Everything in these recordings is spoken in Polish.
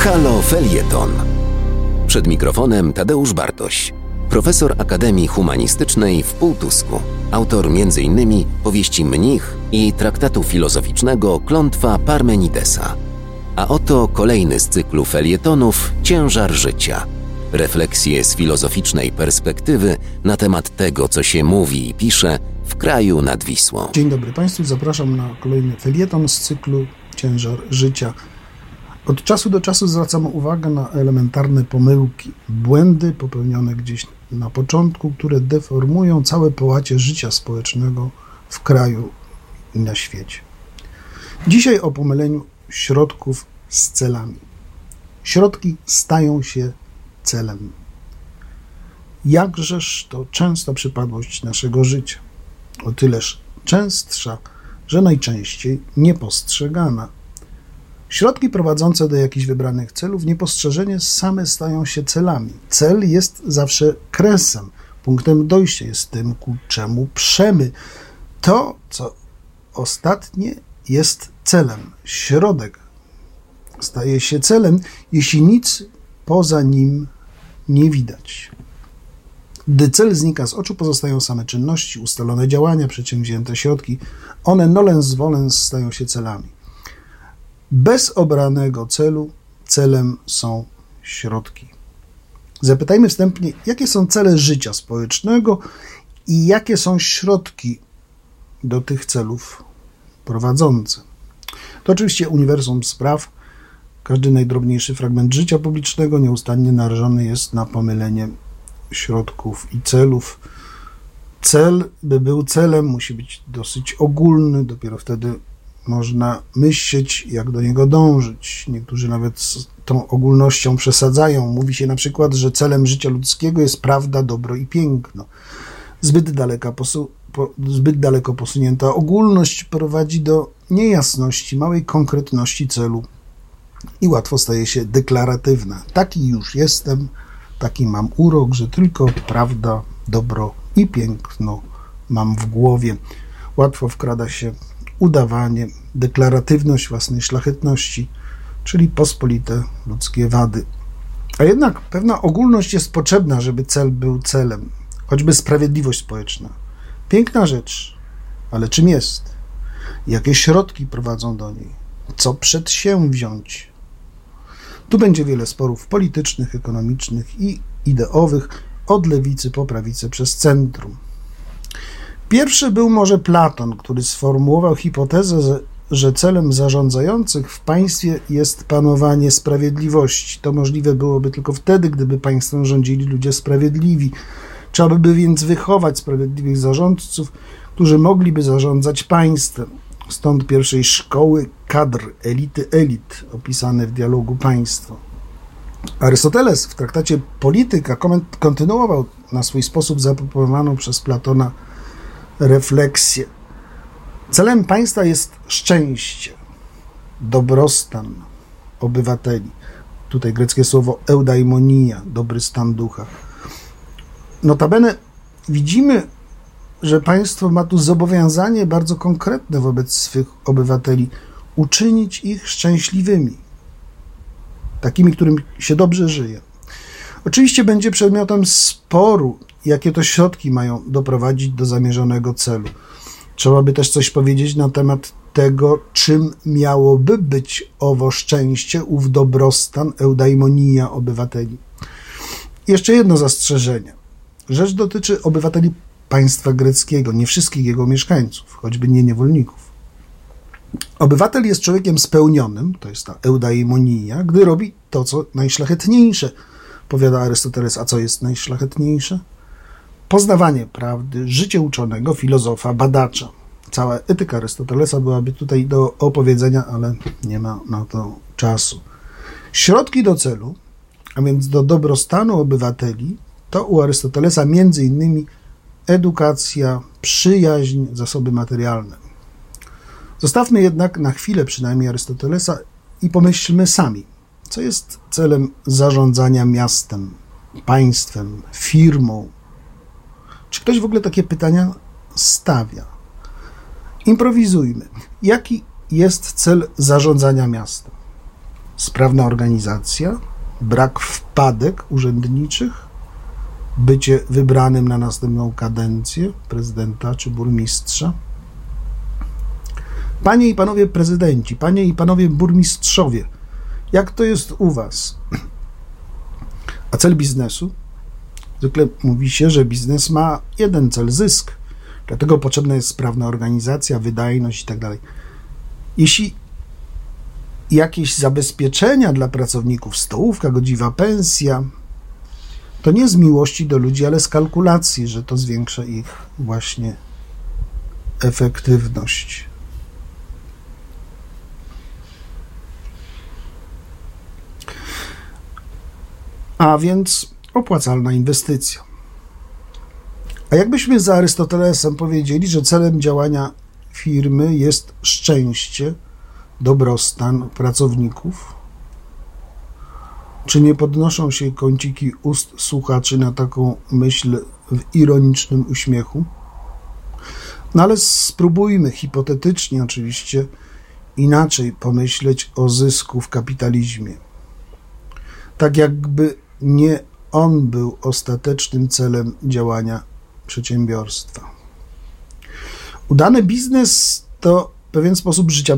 Halo Felieton. Przed mikrofonem Tadeusz Bartoś, profesor Akademii Humanistycznej w Półtusku, autor m.in. powieści Mnich i traktatu filozoficznego Klątwa Parmenidesa. A oto kolejny z cyklu felietonów Ciężar życia. Refleksje z filozoficznej perspektywy na temat tego, co się mówi i pisze w kraju nad Wisłą. Dzień dobry Państwu, zapraszam na kolejny felieton z cyklu Ciężar życia. Od czasu do czasu zwracam uwagę na elementarne pomyłki, błędy popełnione gdzieś na początku, które deformują całe połacie życia społecznego w kraju i na świecie. Dzisiaj o pomyleniu środków z celami. Środki stają się celem. Jakżeż to częsta przypadłość naszego życia. O tyleż częstsza, że najczęściej niepostrzegana. Środki prowadzące do jakichś wybranych celów niepostrzeżenie same stają się celami. Cel jest zawsze kresem, punktem dojścia, jest tym, ku czemu przemy. To, co ostatnie, jest celem. Środek staje się celem, jeśli nic poza nim nie widać. Gdy cel znika z oczu, pozostają same czynności, ustalone działania, przedsięwzięte środki. One nolens volens stają się celami. Bez obranego celu celem są środki. Zapytajmy wstępnie, jakie są cele życia społecznego i jakie są środki do tych celów prowadzące. To oczywiście uniwersum spraw. Każdy najdrobniejszy fragment życia publicznego nieustannie narażony jest na pomylenie środków i celów. Cel, by był celem, musi być dosyć ogólny, dopiero wtedy można myśleć, jak do niego dążyć. Niektórzy nawet z tą ogólnością przesadzają. Mówi się na przykład, że celem życia ludzkiego jest prawda, dobro i piękno. Zbyt, daleka posu po, zbyt daleko posunięta ogólność prowadzi do niejasności, małej konkretności celu i łatwo staje się deklaratywna. Taki już jestem, taki mam urok, że tylko prawda, dobro i piękno mam w głowie. Łatwo wkrada się udawanie, deklaratywność własnej szlachetności, czyli pospolite ludzkie wady. A jednak pewna ogólność jest potrzebna, żeby cel był celem, choćby sprawiedliwość społeczna. Piękna rzecz, ale czym jest? Jakie środki prowadzą do niej? Co przed się wziąć? Tu będzie wiele sporów politycznych, ekonomicznych i ideowych, od lewicy po prawicę przez centrum. Pierwszy był może Platon, który sformułował hipotezę, że celem zarządzających w państwie jest panowanie sprawiedliwości. To możliwe byłoby tylko wtedy, gdyby państwem rządzili ludzie sprawiedliwi. Trzeba by więc wychować sprawiedliwych zarządców, którzy mogliby zarządzać państwem. Stąd pierwszej szkoły kadr, elity elit, opisane w dialogu państwo. Arystoteles w traktacie Polityka kontynuował na swój sposób zaproponowaną przez Platona refleksję. Celem państwa jest szczęście, dobrostan obywateli. Tutaj greckie słowo eudaimonia, dobry stan ducha. Notabene widzimy, że państwo ma tu zobowiązanie bardzo konkretne wobec swych obywateli uczynić ich szczęśliwymi, takimi, którym się dobrze żyje. Oczywiście będzie przedmiotem sporu, jakie to środki mają doprowadzić do zamierzonego celu. Trzeba by też coś powiedzieć na temat tego, czym miałoby być owo szczęście, ów dobrostan, eudaimonia obywateli. Jeszcze jedno zastrzeżenie. Rzecz dotyczy obywateli państwa greckiego, nie wszystkich jego mieszkańców, choćby nie niewolników. Obywatel jest człowiekiem spełnionym, to jest ta eudaimonia, gdy robi to, co najszlachetniejsze. Powiada Arystoteles, a co jest najszlachetniejsze? Poznawanie prawdy, życie uczonego, filozofa, badacza. Cała etyka Arystotelesa byłaby tutaj do opowiedzenia, ale nie ma na to czasu. Środki do celu, a więc do dobrostanu obywateli, to u Arystotelesa między innymi edukacja, przyjaźń, zasoby materialne. Zostawmy jednak na chwilę przynajmniej Arystotelesa i pomyślmy sami, co jest celem zarządzania miastem, państwem, firmą. Czy ktoś w ogóle takie pytania stawia? Improwizujmy. Jaki jest cel zarządzania miastem? sprawna organizacja, brak wpadek urzędniczych, bycie wybranym na następną kadencję prezydenta czy burmistrza. Panie i panowie prezydenci, panie i panowie burmistrzowie, jak to jest u was? A cel biznesu? Zwykle mówi się, że biznes ma jeden cel zysk. Dlatego potrzebna jest sprawna organizacja, wydajność itd. Tak Jeśli jakieś zabezpieczenia dla pracowników, stołówka, godziwa pensja, to nie z miłości do ludzi, ale z kalkulacji, że to zwiększa ich właśnie efektywność. A więc opłacalna inwestycja. A jakbyśmy za Arystotelesem powiedzieli, że celem działania firmy jest szczęście, dobrostan pracowników? Czy nie podnoszą się kąciki ust słuchaczy na taką myśl w ironicznym uśmiechu? No ale spróbujmy hipotetycznie oczywiście inaczej pomyśleć o zysku w kapitalizmie. Tak jakby nie on był ostatecznym celem działania przedsiębiorstwa. Udany biznes to pewien sposób życia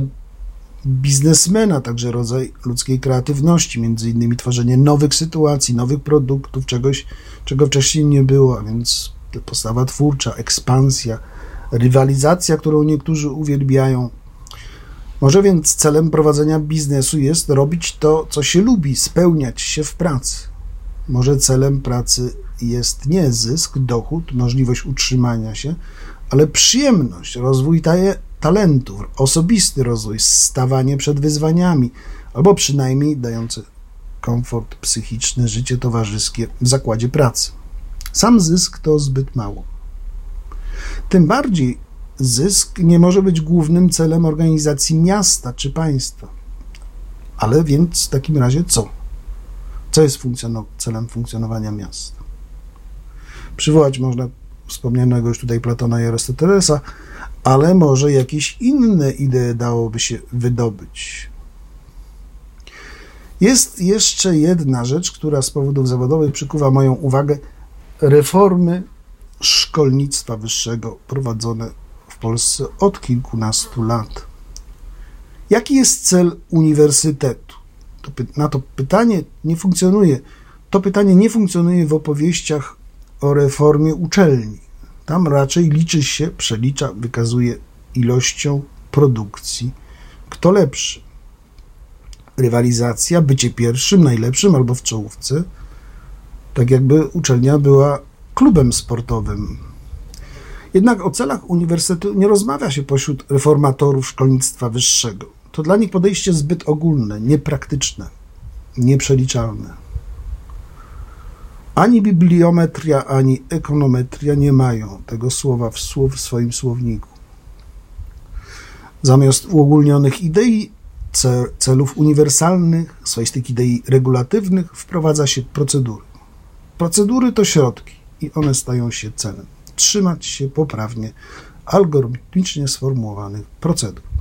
biznesmena, także rodzaj ludzkiej kreatywności, między innymi tworzenie nowych sytuacji, nowych produktów, czegoś, czego wcześniej nie było, a więc postawa twórcza, ekspansja, rywalizacja, którą niektórzy uwielbiają. Może więc celem prowadzenia biznesu jest robić to, co się lubi, spełniać się w pracy. Może celem pracy jest nie zysk, dochód, możliwość utrzymania się, ale przyjemność, rozwój talentów, osobisty rozwój, stawanie przed wyzwaniami, albo przynajmniej dający komfort psychiczny, życie towarzyskie w zakładzie pracy. Sam zysk to zbyt mało. Tym bardziej zysk nie może być głównym celem organizacji miasta czy państwa. Ale więc w takim razie co? Co jest celem funkcjonowania miasta? Przywołać można wspomnianego już tutaj Platona i Arystotelesa, ale może jakieś inne idee dałoby się wydobyć. Jest jeszcze jedna rzecz, która z powodów zawodowych przykuwa moją uwagę. Reformy szkolnictwa wyższego prowadzone w Polsce od kilkunastu lat. Jaki jest cel uniwersytetu? To, na to pytanie nie funkcjonuje. To pytanie nie funkcjonuje w opowieściach o reformie uczelni. Tam raczej liczy się, przelicza, wykazuje ilością produkcji. Kto lepszy? Rywalizacja, bycie pierwszym, najlepszym albo w czołówce. Tak jakby uczelnia była klubem sportowym. Jednak o celach uniwersytetu nie rozmawia się pośród reformatorów szkolnictwa wyższego. To dla nich podejście zbyt ogólne, niepraktyczne, nieprzeliczalne. Ani bibliometria, ani ekonometria nie mają tego słowa w, w swoim słowniku. Zamiast uogólnionych idei, celów uniwersalnych, swoistych idei regulatywnych, wprowadza się procedury. Procedury to środki i one stają się celem. Trzymać się poprawnie algorytmicznie sformułowanych procedur.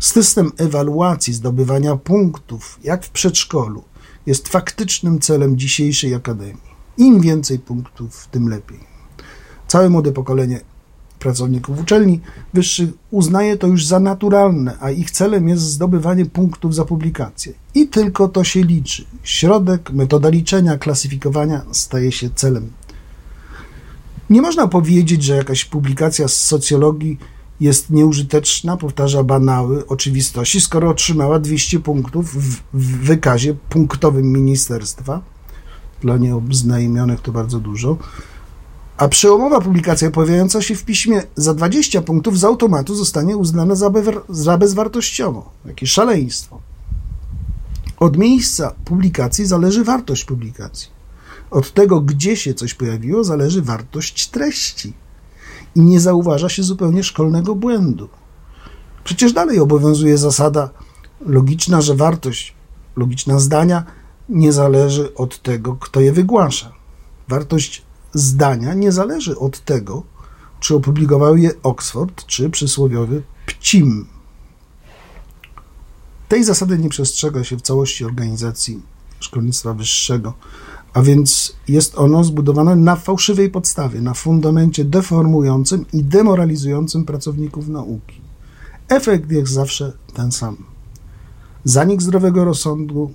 System ewaluacji, zdobywania punktów, jak w przedszkolu, jest faktycznym celem dzisiejszej akademii. Im więcej punktów, tym lepiej. Całe młode pokolenie pracowników uczelni wyższych uznaje to już za naturalne, a ich celem jest zdobywanie punktów za publikację. I tylko to się liczy. Środek, metoda liczenia, klasyfikowania staje się celem. Nie można powiedzieć, że jakaś publikacja z socjologii jest nieużyteczna, powtarza banały oczywistości, skoro otrzymała 200 punktów w, w wykazie punktowym ministerstwa dla nieobznajomionych to bardzo dużo. A przełomowa publikacja pojawiająca się w piśmie za 20 punktów z automatu zostanie uznana za, za bezwartościową. Jakieś szaleństwo. Od miejsca publikacji zależy wartość publikacji. Od tego, gdzie się coś pojawiło, zależy wartość treści. I nie zauważa się zupełnie szkolnego błędu. Przecież dalej obowiązuje zasada logiczna, że wartość, logiczna zdania nie zależy od tego, kto je wygłasza. Wartość zdania nie zależy od tego, czy opublikował je Oxford, czy przysłowiowy Pcim. Tej zasady nie przestrzega się w całości organizacji szkolnictwa wyższego, a więc jest ono zbudowane na fałszywej podstawie, na fundamencie deformującym i demoralizującym pracowników nauki. Efekt jest zawsze ten sam. Zanik zdrowego rozsądku,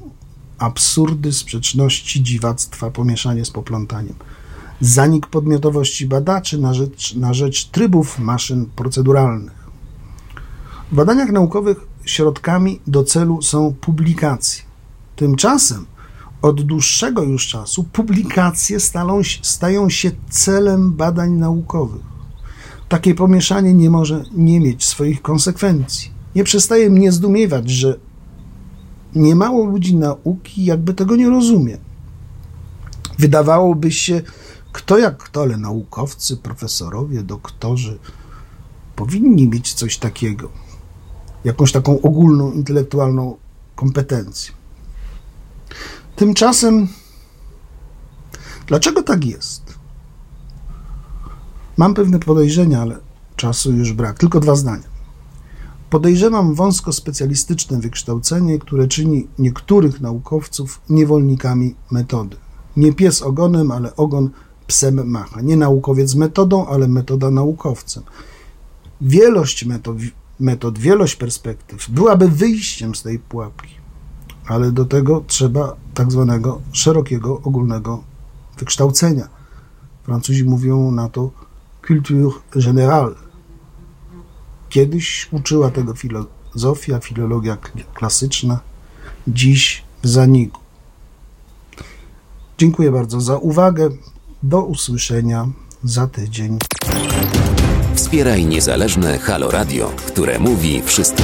absurdy, sprzeczności, dziwactwa, pomieszanie z poplątaniem. Zanik podmiotowości badaczy na rzecz, na rzecz trybów maszyn proceduralnych. W badaniach naukowych środkami do celu są publikacje. Tymczasem od dłuższego już czasu publikacje stalą, stają się celem badań naukowych. Takie pomieszanie nie może nie mieć swoich konsekwencji. Nie przestaje mnie zdumiewać, że niemało ludzi nauki jakby tego nie rozumie. Wydawałoby się, kto jak kto, ale naukowcy, profesorowie, doktorzy powinni mieć coś takiego, jakąś taką ogólną intelektualną kompetencję. Tymczasem, dlaczego tak jest? Mam pewne podejrzenia, ale czasu już brak. Tylko dwa zdania. Podejrzewam wąsko specjalistyczne wykształcenie, które czyni niektórych naukowców niewolnikami metody. Nie pies ogonem, ale ogon psem macha. Nie naukowiec metodą, ale metoda naukowcem. Wielość metod, metod, wielość perspektyw byłaby wyjściem z tej pułapki, ale do tego trzeba tak zwanego szerokiego, ogólnego wykształcenia. Francuzi mówią na to culture générale. Kiedyś uczyła tego filozofia, filologia klasyczna, dziś w zaniku. Dziękuję bardzo za uwagę. Do usłyszenia za tydzień. Wspieraj niezależne Halo Radio, które mówi wszystko.